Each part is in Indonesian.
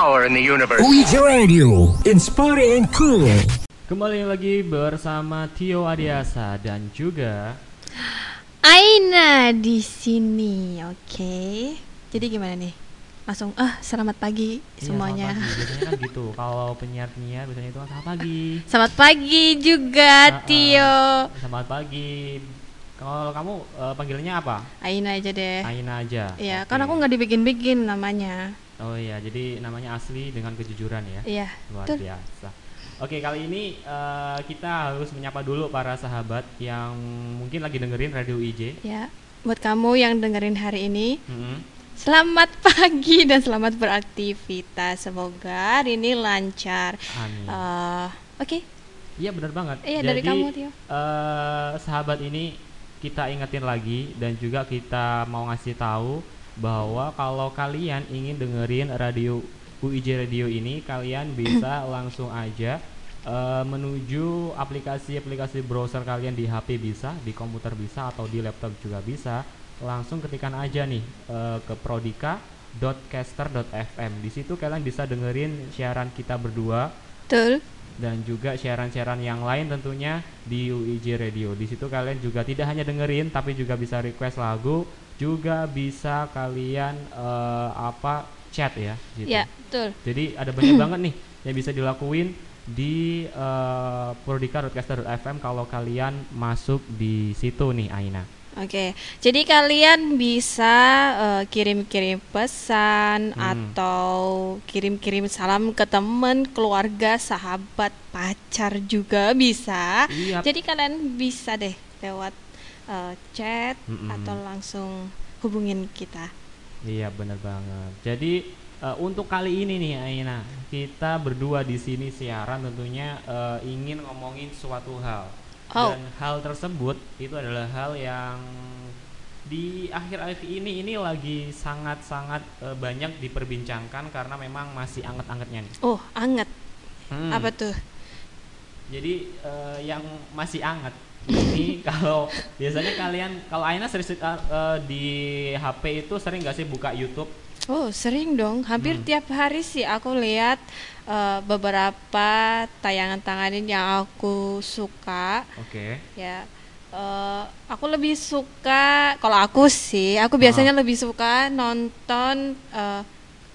power in the universe. Radio, inspiring and cool. Kembali lagi bersama Tio Adiasa dan juga Aina di sini, oke. Jadi gimana nih? Langsung, ah selamat pagi Iya, semuanya. selamat pagi. Biasanya kan gitu. Kalau penyiar-penyiar biasanya itu selamat pagi. Selamat pagi juga, Ah, ah. Tio. Selamat pagi. Kalau kamu eh, panggilannya apa? Aina aja deh. Aina aja. Iya, Oke. kan aku nggak dibikin-bikin namanya. Oh iya, jadi namanya asli dengan kejujuran ya. Iya, Luar betul. biasa. Oke, kali ini eh, kita harus menyapa dulu para sahabat yang mungkin lagi dengerin radio IJ. Ya, buat kamu yang dengerin hari ini, Mm-mm. selamat pagi dan selamat beraktivitas. Semoga hari ini lancar. Amin. Eh, Oke, Iya benar banget. Iya, dari kamu, Tio. eh, sahabat ini kita ingetin lagi dan juga kita mau ngasih tahu bahwa kalau kalian ingin dengerin radio UIJ Radio ini, kalian bisa langsung aja eh, menuju aplikasi-aplikasi browser kalian di HP bisa, di komputer bisa atau di laptop juga bisa. Langsung ketikan aja nih eh, ke prodika.caster.fm. Di situ kalian bisa dengerin siaran kita berdua betul. dan juga siaran-siaran yang lain tentunya di UIJ Radio. Di situ kalian juga tidak hanya dengerin tapi juga bisa request lagu, juga bisa kalian eh, apa chat ya gitu. Ya, betul. Jadi ada banyak banget nih yang bisa dilakuin di uh, prodika.caster.fm kalau kalian masuk di situ nih Aina. Oke, jadi kalian bisa eh, kirim-kirim pesan Hmm. atau kirim-kirim salam ke teman, keluarga, sahabat, pacar juga bisa. Iya. Jadi kalian bisa deh lewat eh, chat Mm-mm. atau langsung hubungin kita. Iya benar banget. Jadi eh, untuk kali ini nih Aina, kita berdua di sini siaran tentunya eh, ingin ngomongin suatu hal. Oh. Dan hal tersebut itu adalah hal yang di akhir-akhir ini ini lagi sangat-sangat eh, banyak diperbincangkan karena memang masih anget-angetnya nih. Oh, anget. Hmm. Apa tuh? Jadi eh, yang masih anget ini kalau biasanya kalian kalau Aina sering eh, di HP itu sering gak sih buka YouTube? Oh, sering dong. Hampir Hmm. tiap hari sih aku lihat eh, beberapa tayangan-tayangan yang aku suka. Oke. Ya, eh, aku lebih suka kalau aku sih, aku biasanya lebih suka nonton eh,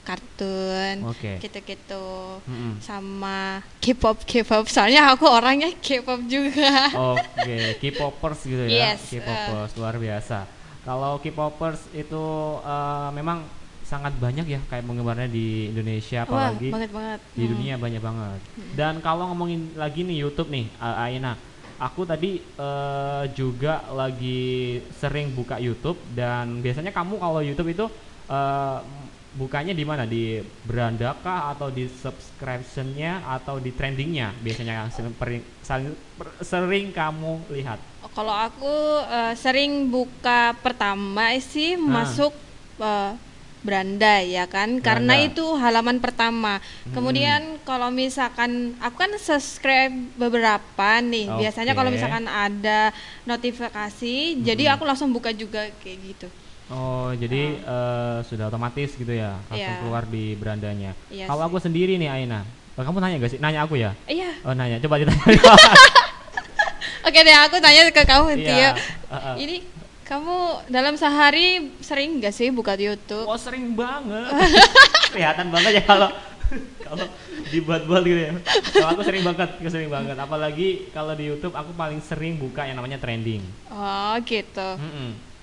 kartun, Oke. gitu-gitu, Mm-mm. sama K-pop, K-pop. Soalnya aku orangnya K-pop juga. Oke, K-popers gitu ya. Yes, K-popers luar biasa. Kalau K-popers itu eh, memang sangat banyak ya kayak penggemarnya di Indonesia Wah, apalagi banget banget. di Hmm. dunia banyak banget. Dan kalau ngomongin lagi nih YouTube nih, Aina, aku tadi eh, juga lagi sering buka YouTube dan biasanya kamu kalau YouTube itu eh, bukanya di mana? Di beranda kah atau di subscriptionnya atau di trendingnya biasanya yang sering, saling- per- sering kamu lihat? Kalau aku eh, sering buka pertama sih Ah. masuk eh, beranda ya kan, karena Beranda. itu halaman pertama. Kemudian kalau misalkan aku kan subscribe beberapa nih, biasanya kalau misalkan ada notifikasi, jadi aku langsung buka juga kayak gitu. Oh, jadi eh, sudah otomatis gitu ya, langsung Iya. keluar di berandanya. Iya Kalau aku sendiri nih Aina, oh, kamu nanya gak sih? Nanya aku ya? Iya, Oh nanya, coba ditanya. oke deh aku tanya ke kamu Tio. Iya, uh-uh. Ini kamu dalam sehari sering gak sih buka YouTube? Oh sering banget. Kelihatan banget ya kalau kalau dibuat-buat gitu ya. Kalau aku sering banget, sering banget. Apalagi kalau di YouTube aku paling sering buka yang namanya trending. Oh gitu. Mm-mm.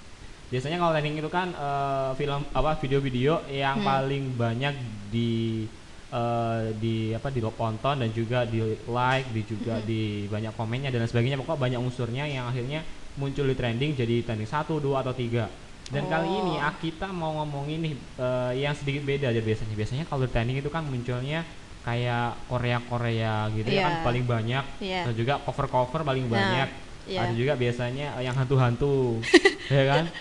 Biasanya kalau trending itu kan eh, film apa video-video yang Hmm. paling banyak di eh, di apa di tonton dan juga di like, di juga di banyak komennya dan sebagainya. Pokoknya banyak unsurnya yang akhirnya muncul di trending jadi trending satu, dua atau tiga. Dan kali Oh. ini ah, kita mau ngomongin nih eh, yang sedikit beda aja biasanya. Biasanya kalau di trending itu kan munculnya kayak Korea-Korea gitu ya kan Iya. paling banyak. Iya. Dan juga cover-cover paling Nah, banyak. iya. Ada juga biasanya yang hantu-hantu, ya kan?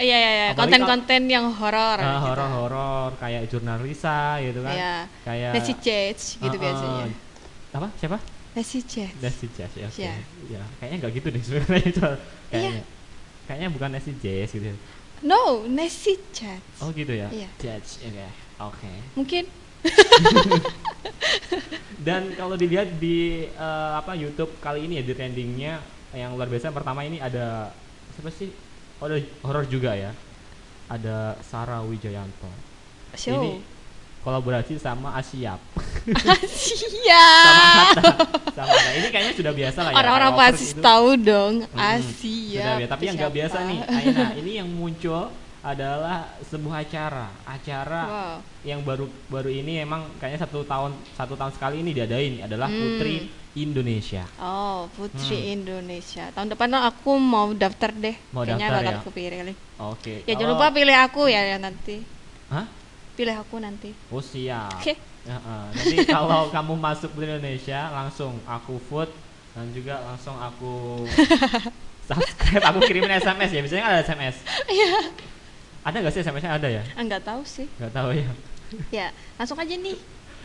Iya iya iya, konten-konten yang horor. Ah, gitu. horor-horor kayak jurnal Risa gitu kan. Iya. Kayak Nancy Jets gitu ah. biasanya. Apa? Siapa? Nancy Jets. Nancy Jazz ya. oke. Iya. Ya, kayaknya nggak gitu deh sebenarnya itu. Kayaknya. Kayaknya bukan Nancy Jazz gitu. No, Nancy Jets. Oh gitu ya. Iya. Jazz, oke. Oke. Mungkin Dan kalau dilihat di eh, apa YouTube kali ini ya di trendingnya yang luar biasa pertama ini ada siapa sih? Oh, ada horor juga ya. Ada Sarah Wijayanto. Show. Ini kolaborasi sama Asyap. Asia. sama Hatta. sama Hatta. Ini kayaknya sudah biasa lah ya. Orang-orang pasti tahu dong Mm-mm. Asia. Sudah biasa. Tapi yang nggak biasa nih, Aina, ini yang muncul adalah sebuah acara, acara Wow. yang baru baru ini emang kayaknya satu tahun satu tahun sekali ini diadain adalah Hmm. Putri Indonesia. Oh, Putri Hmm. Indonesia. Tahun depan aku mau daftar deh. Mau Kayaknya daftar bakal ya? kepilih. Oke. Ya jangan kalau- lupa pilih aku ya, ya nanti. Hah? Pilih aku nanti. Oh siap. Oke. Heeh. Nanti kalau kamu masuk Putri Indonesia langsung aku vote dan juga langsung aku subscribe. Aku kirimin SMS ya. Biasanya ada SMS. Iya. Ada nggak sih SMS-nya ada ya? Enggak tahu sih. Nggak tahu ya. Ya, langsung aja nih.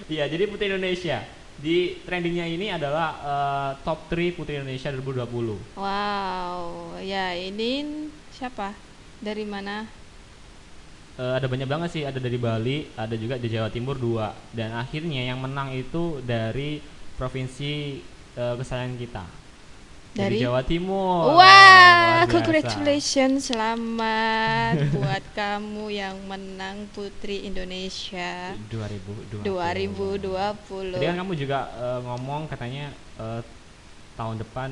Iya, jadi Putri Indonesia di trendingnya ini adalah eh, top 3 Putri Indonesia 2020. Wow, ya ini siapa? Dari mana? Eh, ada banyak banget sih, ada dari Bali, ada juga di Jawa Timur dua, dan akhirnya yang menang itu dari provinsi eh, kesayangan kita. Dari, Dari? Jawa Timur. Wah, biasa. congratulations, selamat buat kamu yang menang Putri Indonesia 2020. 2020. Tadi kan kamu juga eh, ngomong katanya eh, tahun depan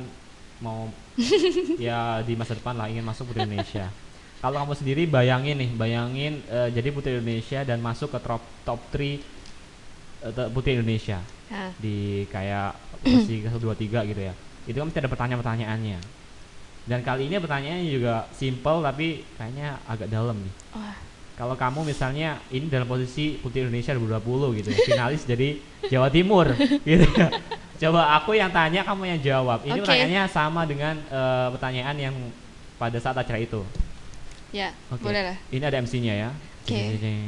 mau ya di masa depan lah ingin masuk Putri Indonesia. Kalau kamu sendiri bayangin nih, bayangin eh, jadi Putri Indonesia dan masuk ke top top 3 Putri Indonesia Nah, di kayak posisi ke 1 2 3 gitu ya. Itu kan ada pertanyaan-pertanyaannya. Dan kali ini pertanyaannya juga simple tapi kayaknya agak dalam nih. wah, Kalau kamu misalnya ini dalam posisi Putri Indonesia 2020 gitu ya, finalis jadi Jawa Timur gitu ya. Coba aku yang tanya, kamu yang jawab. Ini Oke. pertanyaannya sama dengan eh, pertanyaan yang pada saat acara itu. ya, Oke. boleh lah. Ini ada MC-nya ya. Oke. Jeng.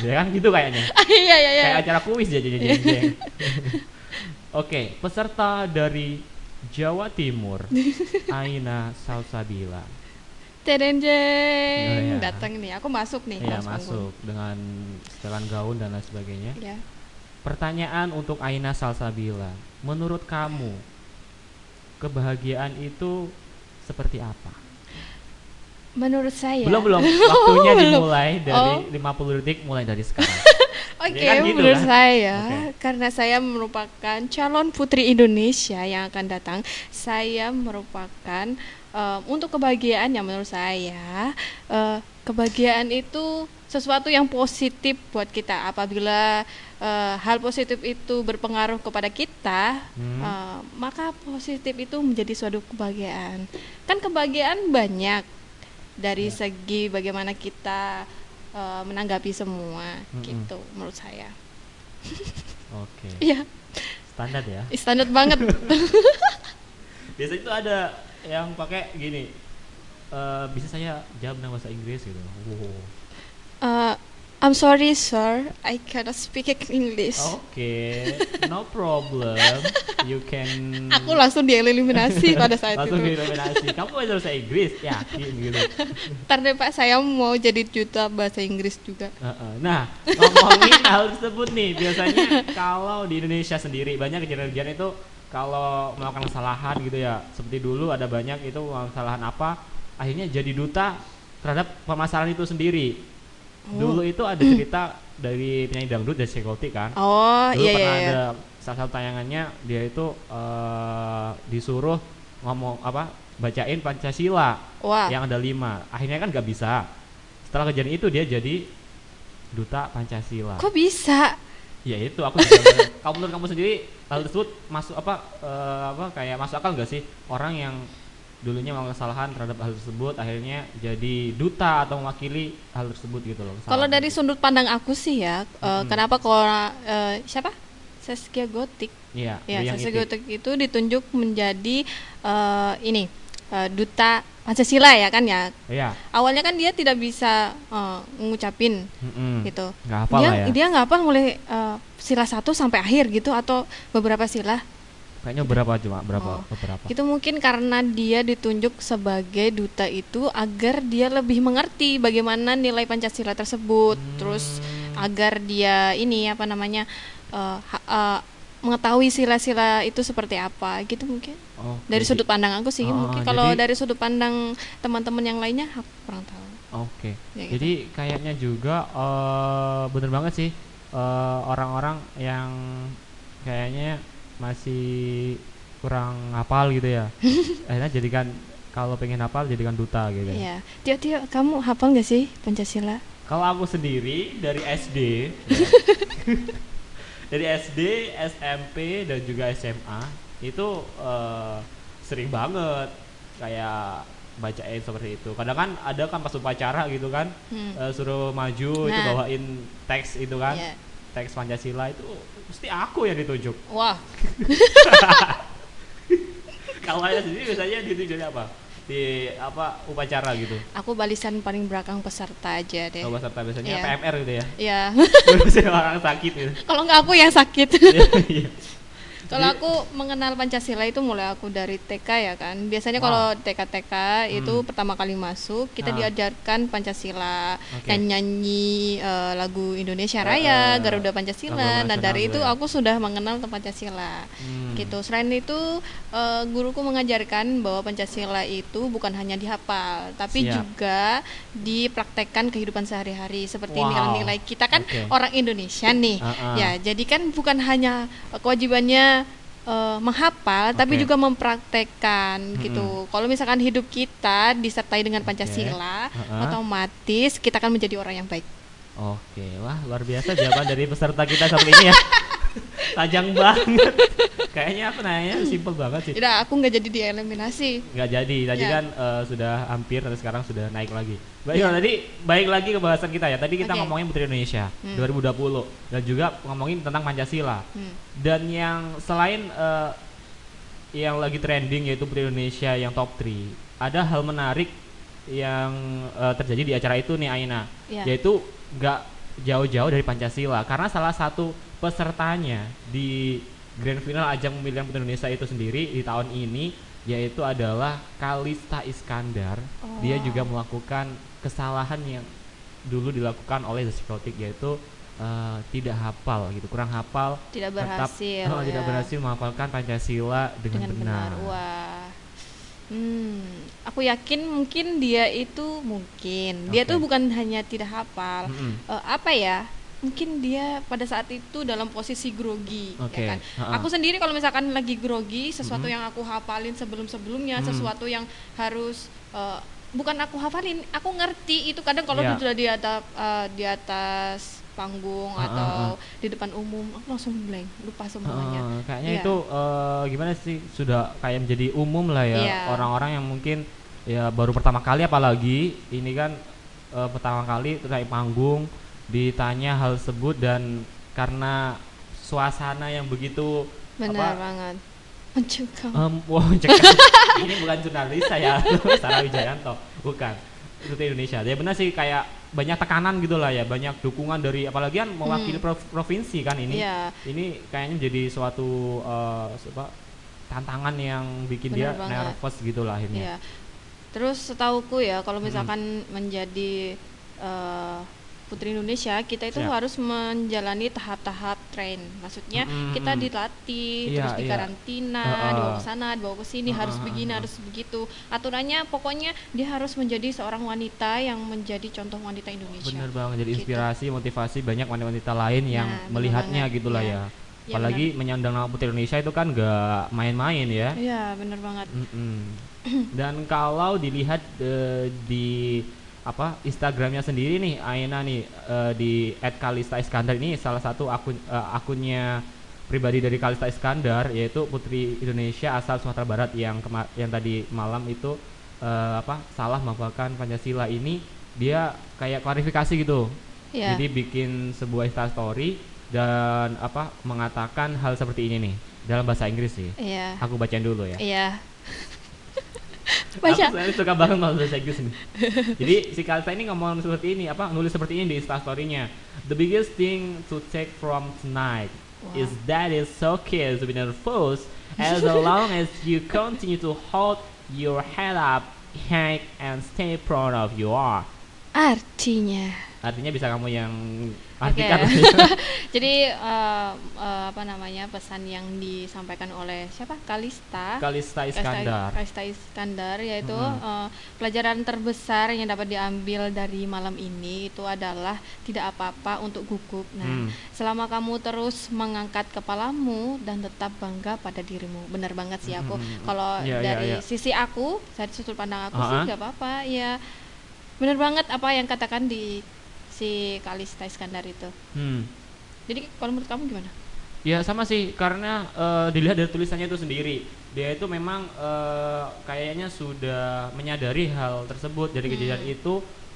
ya kan gitu kayaknya. Iya, iya, iya. Kayak acara kuis jeng, jeng, jeng. Oke, peserta dari Jawa Timur, Aina Salsabila. Teden Oh, iya. datang nih. Aku masuk nih. Iya Mas masuk dengan setelan gaun dan lain sebagainya. Ya. Pertanyaan untuk Aina Salsabila. Menurut kamu kebahagiaan itu seperti apa? Menurut saya. Belum belum. Waktunya dimulai dari Oh. 50 detik mulai dari sekarang. Oke, Ya kan gitu menurut kan? saya Oke. karena saya merupakan calon putri Indonesia yang akan datang, saya merupakan eh, untuk kebahagiaan yang menurut saya eh, kebahagiaan itu sesuatu yang positif buat kita apabila eh, hal positif itu berpengaruh kepada kita, Hmm. eh, maka positif itu menjadi suatu kebahagiaan. Kan kebahagiaan banyak dari Ya. segi bagaimana kita eh, menanggapi semua Mm-mm. gitu menurut saya. Oke. Iya, Standar ya. standar banget. Biasanya itu ada yang pakai gini. eh, bisa saya jawab dengan bahasa Inggris gitu. Wow. I'm sorry, sir. I cannot speak English. Oke, no problem. You can. Aku langsung dieliminasi pada saat langsung itu. dieliminasi. Kamu bisa bahasa Inggris, yakin gitu. Ntar deh Pak, saya mau jadi duta bahasa Inggris juga. Nah, ngomongin hal tersebut nih, biasanya kalau di Indonesia sendiri banyak kejadian-kejadian itu kalau melakukan kesalahan gitu ya, seperti dulu ada banyak itu kesalahan apa, akhirnya jadi duta terhadap permasalahan itu sendiri. Dulu itu ada cerita dari penyanyi dangdut dari Sekolti kan. Oh, Dulu iya iya pernah iya. ada salah satu tayangannya dia itu eh, disuruh ngomong apa bacain Pancasila Wah. yang ada lima akhirnya kan nggak bisa setelah kejadian itu dia jadi duta Pancasila Kok bisa? ya itu aku kamu menurut kamu sendiri hal tersebut masuk apa eh, apa kayak masuk akal nggak sih orang yang dulunya melakukan kesalahan terhadap hal tersebut akhirnya jadi duta atau mewakili hal tersebut gitu loh Kalau dari sudut pandang aku sih ya, uh, Mm-mm. kenapa kalau uh, siapa? Saskia Gotik. iya Ya, yang Saskia itu. Gotik itu ditunjuk menjadi uh, ini uh, duta Pancasila ya kan ya. iya Awalnya kan dia tidak bisa uh, ngucapin mm-mm. gitu. nggak hafal dia ya dia nggak hafal mulai uh, sila satu sampai akhir gitu atau beberapa sila. Kayaknya berapa cuma berapa Oh. beberapa Itu mungkin karena dia ditunjuk sebagai duta itu agar dia lebih mengerti bagaimana nilai Pancasila tersebut. Terus Hmm. agar dia ini apa namanya ha- eh, mengetahui sila-sila itu seperti apa gitu mungkin Oke, dari sudut pandang aku sih Oh, mungkin kalau jadi- dari sudut pandang teman-teman yang lainnya aku kurang tahu Oke. Ya, gitu. Jadi kayaknya juga eh bener banget sih orang-orang yang kayaknya masih kurang hafal gitu ya. Akhirnya jadikan kalau pengen hafal jadikan duta gitu. ya Tio Tio kamu hafal nggak sih Pancasila Kalau aku sendiri dari SD ya, dari SD, SMP dan juga SMA itu eh, sering banget kayak bacain seperti itu. Kadang kan ada kan pas upacara gitu kan Hmm. eh, suruh maju itu Nah. bawain teks itu kan Iya. teks Pancasila itu mesti aku yang ditunjuk. wah Kalau saya sendiri biasanya ditunjuknya apa? Di apa upacara gitu. aku balisan paling belakang peserta aja deh Kalau peserta biasanya Iya. PMR gitu ya. ya Biasanya orang sakit gitu. kalau nggak aku yang sakit Iya. Kalau aku mengenal Pancasila itu mulai aku dari TK ya kan. Biasanya Wow. kalau TK-TK itu Hmm. pertama kali masuk kita Ah. diajarkan Pancasila, Oke. nyanyi eh, lagu Indonesia Eh, Raya, eh, Garuda lagu Pancasila. Nah dari itu ya. aku sudah mengenal tentang Pancasila. Hmm. Gitu. Selain itu eh, guruku mengajarkan bahwa Pancasila itu bukan hanya dihafal, tapi Siap. juga dipraktekkan kehidupan sehari-hari seperti Wow. nilai-nilai kita kan Oke. orang Indonesia nih. Ah, ah. Ya, jadi kan bukan hanya kewajibannya eh, menghafal, tapi Oke. juga mempraktekkan gitu. Kalau misalkan hidup kita disertai dengan Pancasila, Ah-ah. otomatis kita akan menjadi orang yang baik. Oke, wah luar biasa jawaban dari peserta kita satu ini ya. Tajam banget. Kayaknya aku nanya simpel banget sih. Tidak, aku nggak jadi dieliminasi. nggak jadi tadi Ya. kan eh, sudah hampir dan sekarang sudah naik lagi baik tadi baik lagi ke bahasan kita ya tadi kita Oke. ngomongin Putri Indonesia Hmm. 2020 dan juga ngomongin tentang Pancasila Hmm. dan yang selain eh, yang lagi trending yaitu Putri Indonesia yang top 3 ada hal menarik yang eh, terjadi di acara itu nih Aina Ya. yaitu nggak jauh-jauh dari Pancasila karena salah satu pesertanya di Grand Final ajang pemilihan Putri Indonesia itu sendiri di tahun ini yaitu adalah Kalista Iskandar dia Oh. juga melakukan kesalahan yang dulu dilakukan oleh The Psychotic yaitu eh, tidak hafal gitu kurang hafal Tidak tetap berhasil. oh, tidak ya. berhasil menghafalkan Pancasila dengan, dengan benar. Wah. Hmm, aku yakin mungkin dia itu mungkin dia Oke. tuh bukan hanya tidak hafal, Mm-mm. eh, apa ya? Mungkin dia pada saat itu dalam posisi grogi, Oke, ya kan? ha-ha. Aku sendiri kalau misalkan lagi grogi, sesuatu Mhm. yang aku hafalin sebelum-sebelumnya, Hmm. sesuatu yang harus eh, bukan aku hafalin, aku ngerti itu kadang kalau Iya. sudah di atas eh, di atas panggung Ha-ha, atau di depan umum, aku langsung blank, lupa semuanya. Heeh, kayaknya Iya. itu eh, gimana sih sudah kayak menjadi umum lah ya Iya. orang-orang yang mungkin ya baru pertama kali apalagi ini kan eh, pertama kali naik panggung ditanya hal tersebut dan karena suasana yang begitu Benar apa, banget. Mencekam. em, wah mencekam. ini bukan jurnalis saya Sarah Wijayanto bukan itu Indonesia ya benar sih kayak banyak tekanan gitu lah ya banyak dukungan dari apalagi kan mewakili Hmm. prov- provinsi kan ini Iya. ini kayaknya jadi suatu eh, apa tantangan yang bikin dia Benar banget. nervous gitu lah akhirnya. Iya. Terus setauku ya kalau Mm-mm. misalkan menjadi eh, Putri Indonesia, kita itu Siap. harus menjalani tahap-tahap train. Maksudnya Mm-mm. kita dilatih, Iya, terus iya. dikarantina, Heeh. dibawa ke sana, dibawa ke sini, harus Heeh, begini, heeh. harus begitu. Aturannya pokoknya dia harus menjadi seorang wanita yang menjadi contoh wanita Indonesia. Bener banget jadi Gitu. inspirasi, motivasi banyak wanita-wanita lain yang Nah, bener melihatnya banget. gitulah Iya. ya. Iya, Apalagi menyandang nama Putri Indonesia itu kan gak main-main ya. Iya, bener banget. Mm-mm. Dan kalau dilihat eh, di apa Instagramnya sendiri nih Aina nih eh, di @kalista Iskandar ini salah satu akun eh, akunnya pribadi dari Kalista Iskandar yaitu Putri Indonesia asal Sumatera Barat yang yang tadi malam itu eh, apa salah menghafalkan Pancasila ini dia kayak klarifikasi gitu. Iya. Jadi bikin sebuah Insta story dan apa mengatakan hal seperti ini nih dalam bahasa Inggris sih. Iya. Aku bacain dulu ya. Iya. Baca. Aku suka banget sama bahasa Inggris ini. Jadi si Kalista ini ngomong seperti ini, apa nulis seperti ini di instastorynya. The biggest thing to take from tonight Wow. is that it's okay to be nervous as long as you continue to hold your head up high and stay proud of you are. Artinya Artinya bisa kamu yang Oke. Artikan. Jadi eh, eh, apa namanya pesan yang disampaikan oleh siapa? Kalista. Kalista Iskandar. Kalista Iskandar yaitu Mm-mm. eh, pelajaran terbesar yang dapat diambil dari malam ini itu adalah tidak apa-apa untuk gugup. Nah, Hmm. selama kamu terus mengangkat kepalamu dan tetap bangga pada dirimu. Benar banget sih aku. Kalau Iya, iya, dari iya. sisi aku, dari sudut pandang aku sih Ah-ah. nggak apa-apa. Ya, benar banget apa yang katakan di si Kalista Iskandar itu. Hmm. Jadi kalau menurut kamu gimana? Ya sama sih karena eh, dilihat dari tulisannya itu sendiri dia itu memang eh, kayaknya sudah menyadari hal tersebut dari kejadian Hmm. itu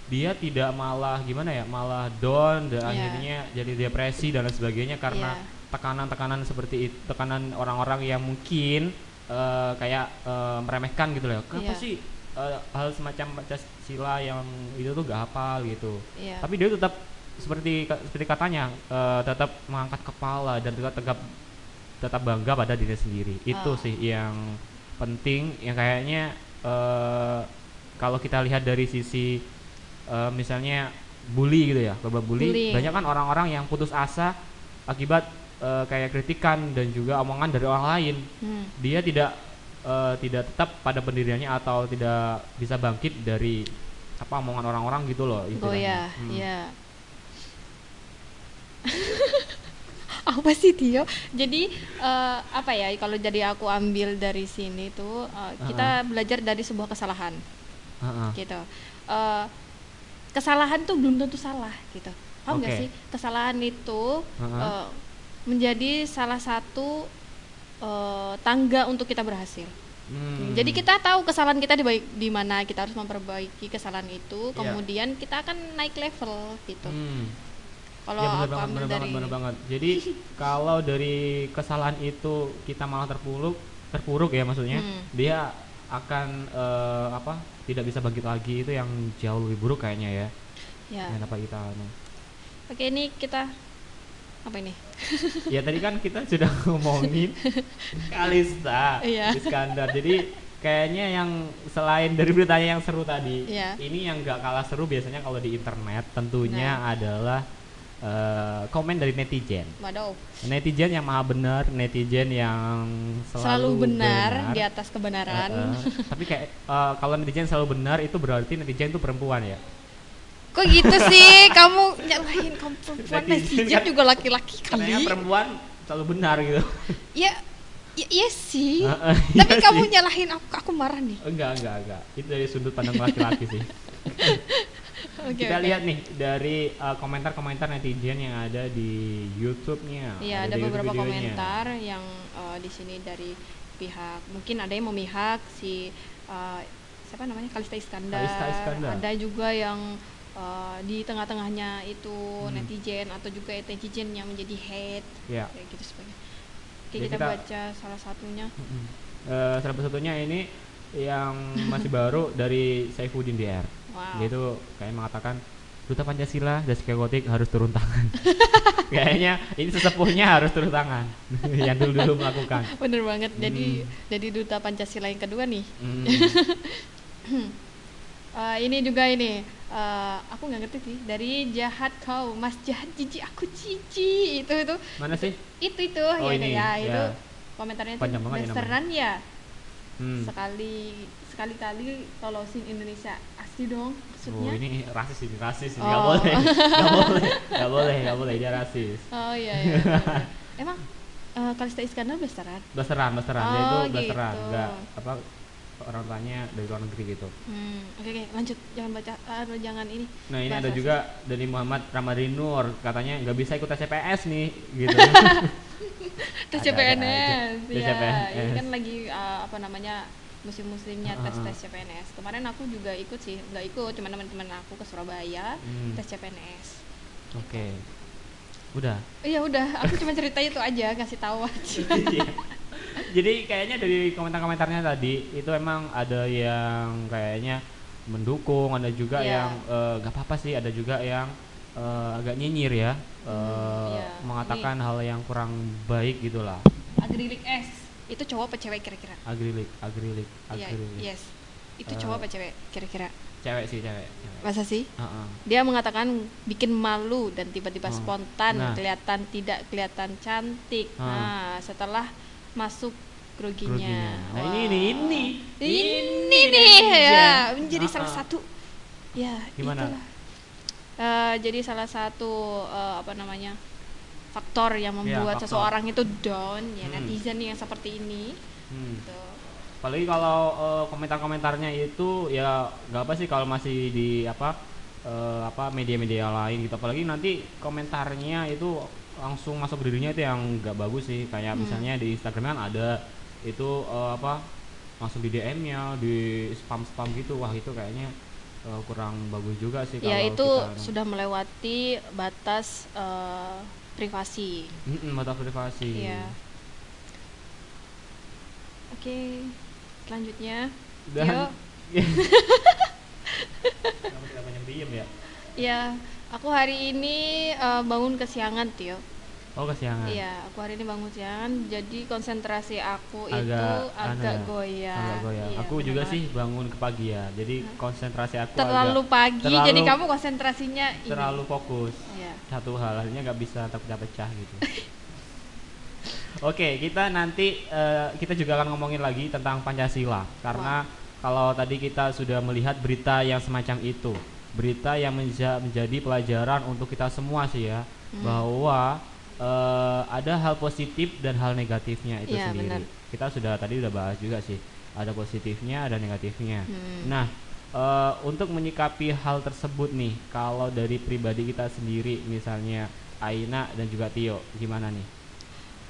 dia tidak malah gimana ya malah down dan Iya. akhirnya jadi depresi dan lain sebagainya karena Iya. tekanan-tekanan seperti itu tekanan orang-orang yang mungkin eh, kayak eh, meremehkan gitu loh kenapa Iya. sih eh, hal semacam Pancasila yang itu tuh gak hafal gitu Iya. tapi dia tetap seperti seperti katanya eh, tetap mengangkat kepala dan tetap tegap tetap bangga pada diri sendiri itu Ah. sih yang penting yang kayaknya eh, kalau kita lihat dari sisi eh, misalnya bully gitu ya korban bully Bullying. banyak kan orang-orang yang putus asa akibat eh, kayak kritikan dan juga omongan dari orang lain Hmm. dia tidak eh, tidak tetap pada pendiriannya atau tidak bisa bangkit dari apa omongan orang-orang gitu loh istilahnya. Goyah, Hmm. ya. apa sih Tio? Jadi eh, apa ya kalau jadi aku ambil dari sini tuh eh, kita belajar dari sebuah kesalahan Heeh. gitu. Eh, kesalahan tuh belum tentu salah gitu. Paham nggak Oke. sih? Kesalahan itu Heeh. eh, menjadi salah satu eh, tangga untuk kita berhasil. Hmm. Jadi kita tahu kesalahan kita di baik di mana kita harus memperbaiki kesalahan itu, Iya. kemudian kita akan naik level gitu. Hmm. Kalau ya benar aku banget, benar dari banget. Jadi kalau dari kesalahan itu kita malah terpuruk, terpuruk ya maksudnya, Hmm. dia akan eh, apa? Tidak bisa bangkit lagi itu yang jauh lebih buruk kayaknya ya. ya. Kita. anu. Oke, ini kita apa ini? ya tadi kan kita sudah ngomongin Kalista, Iya. Iskandar. Jadi kayaknya yang selain dari beritanya yang seru tadi, Iya. ini yang nggak kalah seru biasanya kalau di internet tentunya Nah. adalah eh, komen dari netizen. Waduh, Netizen yang maha benar, netizen yang selalu, selalu, benar, di atas kebenaran. Eh, eh. Tapi kayak eh, kalau netizen selalu benar itu berarti netizen itu perempuan ya. Kok gitu sih? Kamu nyalahin kamu perempuan Netizen netizen kan- juga laki-laki kali. perempuan selalu benar gitu. Ya, ya iya sih. Eh, eh, Tapi iya kamu sih. nyalahin aku, aku marah nih. Enggak, enggak, enggak. Itu dari sudut pandang laki-laki sih. Oke, Kita oke. lihat nih dari uh, komentar-komentar netizen yang ada di YouTube-nya. Iya, ada di beberapa YouTube-videonya. komentar yang eh, di sini dari pihak mungkin ada yang memihak si eh, siapa namanya Kalista Iskandar. Kalista Iskandar. Ada juga yang eh, di tengah-tengahnya itu Hmm. netizen atau juga netizen yang menjadi hate Ya. kayak gitu sebagainya. Oke, kita, kita- baca salah satunya. Eh, salah satunya ini yang masih baru dari Saifuddin DR. Wow. Dia itu kayak mengatakan Duta Pancasila dan Psikotik harus turun tangan. Kayaknya ini sesepuhnya harus turun tangan. yang dulu-dulu melakukan. Bener banget. Jadi Hmm. jadi duta Pancasila yang kedua nih. Mm. Eh, ini juga ini eh, aku nggak ngerti sih. Dari jahat kau mas jahat cici aku cici itu itu. Mana sih? itu itu. Oh, ya, ini, ya, itu. Ya. komentarnya itu Panjang banget ya ya? Hmm. sekali sekali kali tolosin Indonesia. Asli dong Oh, maksudnya ini rasis ini rasis ini. Oh. nggak boleh. Nggak boleh. Nggak boleh nggak boleh. Dia rasis. Oh iya iya, iya. emang eh, Kalista Iskandar blasteran? Blasteran, blasteran. Dia itu Oh, blasteran, gitu. enggak apa orang tuanya dari luar negeri gitu. hmm, oke oke lanjut jangan baca aduh, jangan ini Nah ini ada juga dari Muhammad Ramadhin Nur katanya nggak bisa ikut CPS nih gitu. CPNS Tes ya CPNS. ini kan lagi uh, apa namanya musim-musimnya tes tes CPNS kemarin aku juga ikut sih nggak ikut cuma teman-teman aku ke Surabaya Hmm, tes CPNS Oke. Udah. iya udah aku cuma cerita itu aja kasih tahu aja Iya. Jadi kayaknya dari komentar-komentarnya tadi itu emang ada yang kayaknya mendukung, ada juga Iya. yang eh, nggak apa-apa sih, ada juga yang eh, agak nyinyir ya, eh, iya. mengatakan hal yang kurang baik gitulah. agrilik S itu cowok apa cewek kira-kira Agrilik, agrilik, iya agrilik. yes itu Eh, cowok apa cewek kira-kira cewek sih cewek, cewek. Masa sih? Heeh. Dia mengatakan bikin malu dan tiba-tiba Oh, spontan, nah. kelihatan tidak kelihatan cantik. Ah. Nah, setelah masuk groginya. Groginya. Nah, ini ini ini. Ini nih ya, menjadi Ah, salah ah. satu ya Gimana? itulah. Eh, jadi salah satu eh, apa namanya? faktor yang Iya, membuat faktor. seseorang itu down ya Hmm. netizen yang seperti ini Hmm. gitu. Apalagi kalau eh, komentar-komentarnya itu ya nggak apa sih kalau masih di apa eh, apa media-media lain gitu. Apalagi nanti komentarnya itu langsung masuk ke dirinya itu yang nggak bagus sih. Kayak Hmm. misalnya di Instagram kan ada itu eh, apa masuk di DM-nya, di spam-spam gitu. Wah, itu kayaknya eh, kurang bagus juga sih Ya kalau itu kita- sudah melewati batas eh, privasi. Mm-mm, batas privasi. Iya. Oke, selanjutnya. Dan Yuk. Banyak diem ya? Ya, aku hari ini eh, bangun kesiangan, Tio. Oh, kesiangan. Iya, aku hari ini bangun siangan, jadi konsentrasi aku itu Agak- agak anu ya, goyah. Agak goyah. Iya, aku juga banget. sih bangun ke pagi ya. Jadi konsentrasi aku terlalu agak pagi, terlalu- jadi kamu konsentrasinya ini. terlalu fokus Iya. satu hal akhirnya nggak bisa terpecah-pecah gitu. Oke, kita nanti eh, kita juga akan ngomongin lagi tentang Pancasila karena kalau tadi kita sudah melihat berita yang semacam itu, berita yang menja- menjadi pelajaran untuk kita semua sih ya Hmm. bahwa eh, ada hal positif dan hal negatifnya itu Iya, sendiri. benar. Kita sudah tadi udah bahas juga sih, ada positifnya, ada negatifnya. Hmm. Nah, eh, untuk menyikapi hal tersebut nih, kalau dari pribadi kita sendiri, misalnya Aina dan juga Tio, gimana nih?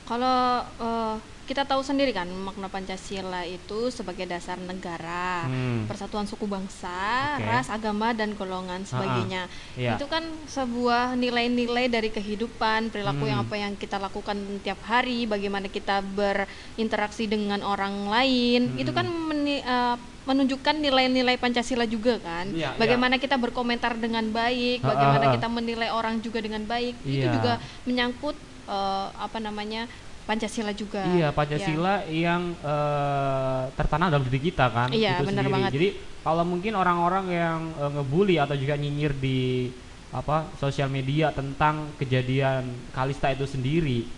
Kalau eh, kita tahu sendiri kan makna Pancasila itu sebagai dasar negara, Hmm. persatuan suku bangsa, Oke. ras, agama dan golongan sebagainya. Iya. Itu kan sebuah nilai-nilai dari kehidupan, perilaku yang Hmm. apa yang kita lakukan tiap hari, bagaimana kita berinteraksi dengan orang lain. Itu Hmm. kan meni- eh, menunjukkan nilai-nilai Pancasila juga kan. Iya, bagaimana kita berkomentar dengan baik, Ha, ha, bagaimana ha. kita menilai orang juga dengan baik. Itu Iya. juga menyangkut eh, apa namanya? Pancasila juga. Iya, Pancasila yang eh, tertanam dalam diri kita kan. Iya, itu benar sendiri. banget. Jadi kalau mungkin orang-orang yang eh, ngebully atau juga nyinyir di apa sosial media tentang kejadian Kalista itu sendiri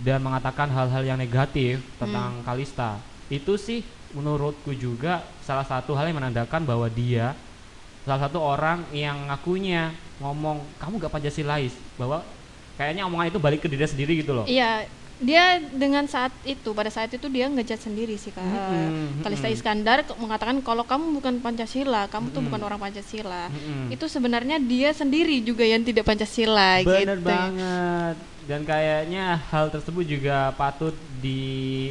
dan mengatakan hal-hal yang negatif tentang Hmm. Kalista, itu sih menurutku juga salah satu hal yang menandakan bahwa dia salah satu orang yang ngakunya ngomong kamu gak Pancasilais bahwa kayaknya omongan itu balik ke diri sendiri gitu loh. Iya, dia dengan saat itu pada saat itu dia ngejat sendiri sih kak. Mm-mm, Kalista. Iskandar mengatakan kalau kamu bukan Pancasila, kamu tuh bukan orang Pancasila. Mm-mm. Itu sebenarnya dia sendiri juga yang tidak Pancasila Bener gitu. banget. Dan kayaknya hal tersebut juga patut di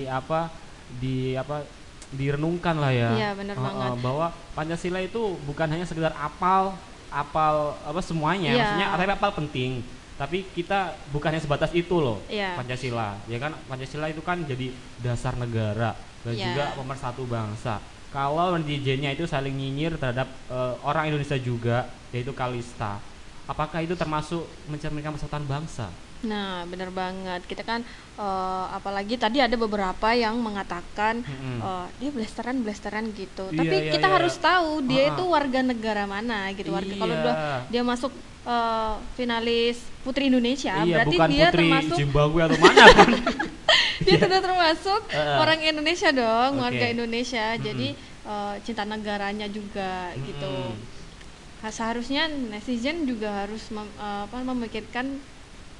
apa di apa direnungkan lah ya. Iya, bener Uh, uh, banget. bahwa Pancasila itu bukan hanya sekedar apal apal apa semuanya, Iya. maksudnya tapi apal penting. Tapi kita bukannya sebatas itu loh Iya. Pancasila. Ya kan Pancasila itu kan jadi dasar negara dan Iya. juga pemersatu bangsa. Kalau netizennya itu saling nyinyir terhadap eh, orang Indonesia juga yaitu Kalista. Apakah itu termasuk mencerminkan persatuan bangsa? Nah, bener banget. Kita kan eh, apalagi tadi ada beberapa yang mengatakan Mm-mm. eh, dia blasteran blasteran gitu. Iya, Tapi iya, kita iya. harus tahu dia Ha-ha. itu warga negara mana gitu. Warga kalau Iya. udah dia masuk eh, finalis Putri Indonesia, iya, berarti bukan dia putri termasuk Zimbabwe atau mana kan? dia sudah termasuk Heeh. orang Indonesia dong, Oke. warga Indonesia. Mm-mm. Jadi eh, cinta negaranya juga gitu. Mm-mm. Nah, seharusnya netizen juga harus mem- eh, apa, memikirkan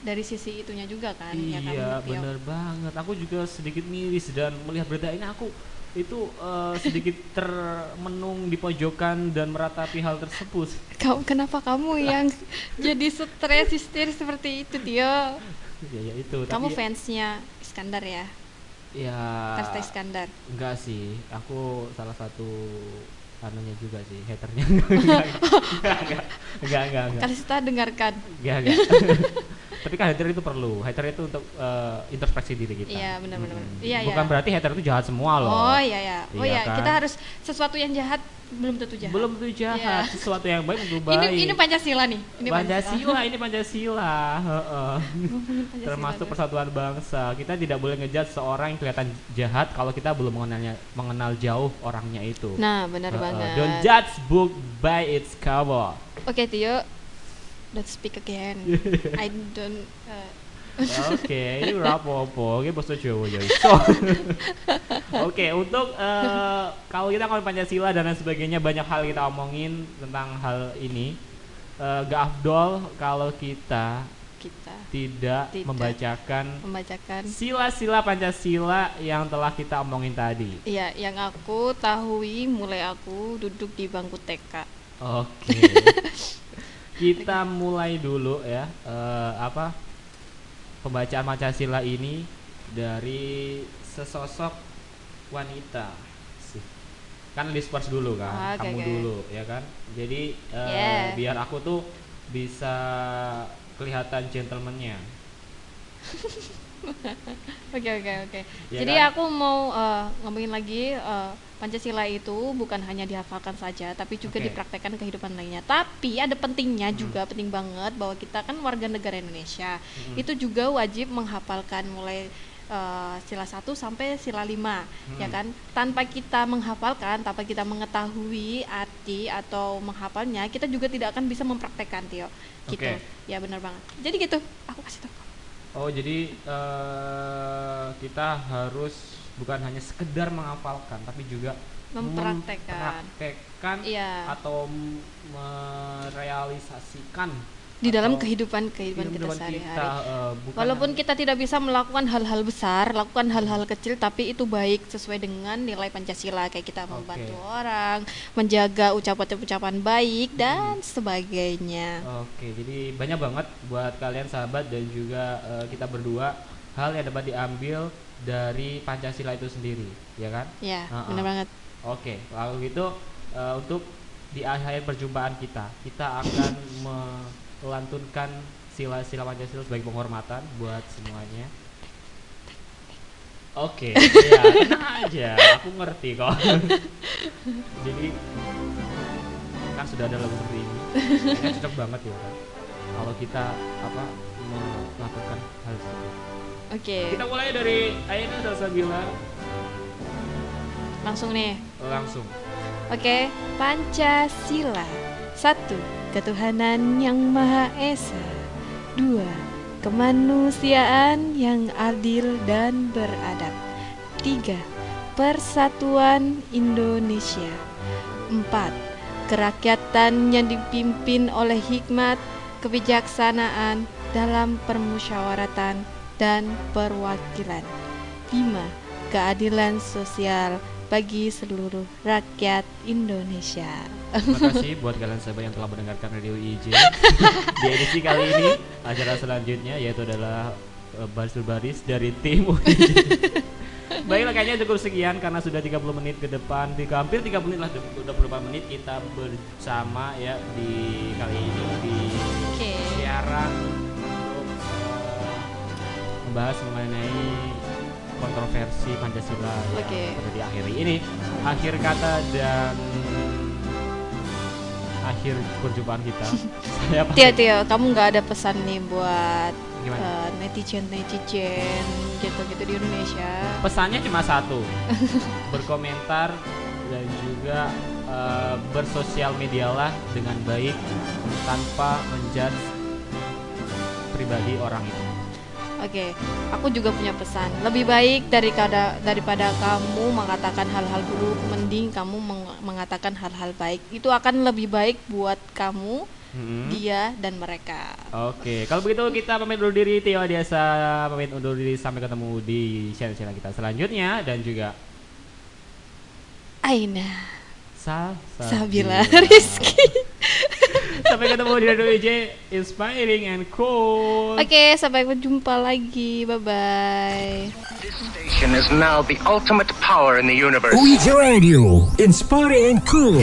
dari sisi itunya juga kan, ya kan, Iya, bener banget. Aku juga sedikit miris dan melihat berita ini aku itu eh, sedikit termenung di pojokan dan meratapi hal tersebut. Kamu kenapa kamu yang jadi stres histeris seperti itu, Tio? Ya, ya itu. Kamu tapi fansnya Iskandar ya? ya Kasta Iskandar. enggak sih. Aku salah satu anunya juga sih, haternya. enggak, enggak, enggak, enggak, enggak, enggak. Kalista dengarkan. Enggak, enggak. Tapi kan hater itu perlu. Hater itu untuk eh, introspeksi diri kita. Iya, benar, benar, Mm-mm. benar. Iya, Bukan iya. berarti hater itu jahat semua loh. Oh iya ya. Oh Iya iya, kan? kita harus sesuatu yang jahat belum tentu jahat. Belum tentu jahat, Iya. sesuatu yang baik tentu Ini baik. ini Pancasila nih. Ini Pancasila, ini Pancasila. heeh. Ngomongin Pancasila Termasuk persatuan bangsa. Kita tidak boleh ngejudge seorang yang kelihatan jahat kalau kita belum mengenalnya mengenal jauh orangnya itu. Nah, benar Heeh. banget. Don't judge book by its cover. Oke, Tio. Let's speak again. I don't uh, Oke, ini rapopo, ini bahasa Jawa ya. iso. Oke, untuk eh, kalau kita ngomongin Pancasila dan lain sebagainya banyak hal kita omongin tentang hal ini. Eh, gak afdol kalau kita kita tidak, Tidak. membacakan membacakan sila-sila Pancasila yang telah kita omongin tadi. Iya, yang aku tahui mulai aku duduk di bangku TK. Oke. Kita mulai dulu ya eh, apa pembacaan Pancasila ini dari sesosok wanita. Kan list first dulu kan, Ah, oke, kamu oke. dulu ya kan. Jadi eh, Yeah. biar aku tuh bisa kelihatan gentlemannya. Oke oke oke. Ya Jadi kan? aku mau eh, ngomongin lagi eh, Pancasila itu bukan hanya dihafalkan saja, tapi juga Oke. dipraktekkan kehidupan lainnya. Tapi ada pentingnya Hmm. juga penting banget bahwa kita kan warga negara Indonesia. Mm-mm. Itu juga wajib menghafalkan mulai eh, sila 1 sampai sila 5 ya Hmm. kan. Tanpa kita menghafalkan, tanpa kita mengetahui arti atau menghafalnya, kita juga tidak akan bisa mempraktekkan, Tio. Gitu. Oke. Ya benar banget. Jadi gitu, aku kasih tahu. Oh jadi eh, kita harus bukan hanya sekedar menghafalkan tapi juga Mempraktekkan. mempraktekkan Iya. atau merealisasikan Di dalam kehidupan kehidupan kita sehari-hari. eh, bukan Walaupun kita tidak bisa melakukan hal-hal besar, lakukan hal-hal kecil, tapi itu baik sesuai dengan nilai Pancasila, kayak kita membantu Oke. orang, menjaga ucapan-ucapan baik dan sebagainya. Oke, jadi banyak banget buat kalian sahabat dan juga eh, kita berdua hal yang dapat diambil dari Pancasila itu sendiri, ya kan? Ya, Ah, benar ah. banget. Oke, lalu gitu eh, untuk di akhir perjumpaan kita, kita akan melantunkan sila-sila Pancasila sebagai penghormatan buat semuanya. Oke, ya tenang aja, aku ngerti kok. Jadi kan sudah ada lagu seperti ini, kayaknya cocok banget ya kan. Kalau kita apa melakukan hal seperti itu. Oke, Kita mulai dari Aina Salsabila langsung nih. langsung. Oke, Pancasila. Satu, ketuhanan yang Maha Esa. Dua, kemanusiaan yang adil dan beradab. Tiga, persatuan Indonesia. Empat, kerakyatan yang dipimpin oleh hikmat, kebijaksanaan dalam permusyawaratan dan perwakilan. Lima, keadilan sosial bagi seluruh rakyat Indonesia. Terima kasih buat kalian sahabat yang telah mendengarkan Radio IJ Di edisi kali ini Acara selanjutnya yaitu adalah eh, Baris berbaris dari tim UIJ Baiklah kayaknya cukup sekian Karena sudah 30 menit ke depan di Hampir 30 menit lah Udah berapa menit kita bersama ya Di kali ini Di Oke. siaran Untuk eh, Membahas mengenai kontroversi Pancasila yang Oke. pada diakhiri ini akhir kata dan akhir perjumpaan kita. Saya Tio, Tio, kamu nggak ada pesan nih buat Gimana? netizen netizen gitu-gitu di Indonesia? Pesannya cuma satu, berkomentar dan juga eh, bersosial medialah dengan baik tanpa menjudge pribadi orang itu. Oke, aku juga punya pesan. Lebih baik daripada daripada kamu mengatakan hal-hal buruk, mending kamu meng- mengatakan hal-hal baik. Itu akan lebih baik buat kamu, Hmm. dia dan mereka. Oke, kalau begitu kita pamit undur diri Tio Adiasa pamit undur diri sampai ketemu di channel-channel kita selanjutnya dan juga Aina, Sal Sabila Rizky. Sampai ketemu di Radio IJ Inspiring and Cool. Oke, sampai berjumpa lagi. Bye bye. This station is now the ultimate power in the universe. Radio, inspiring and cool.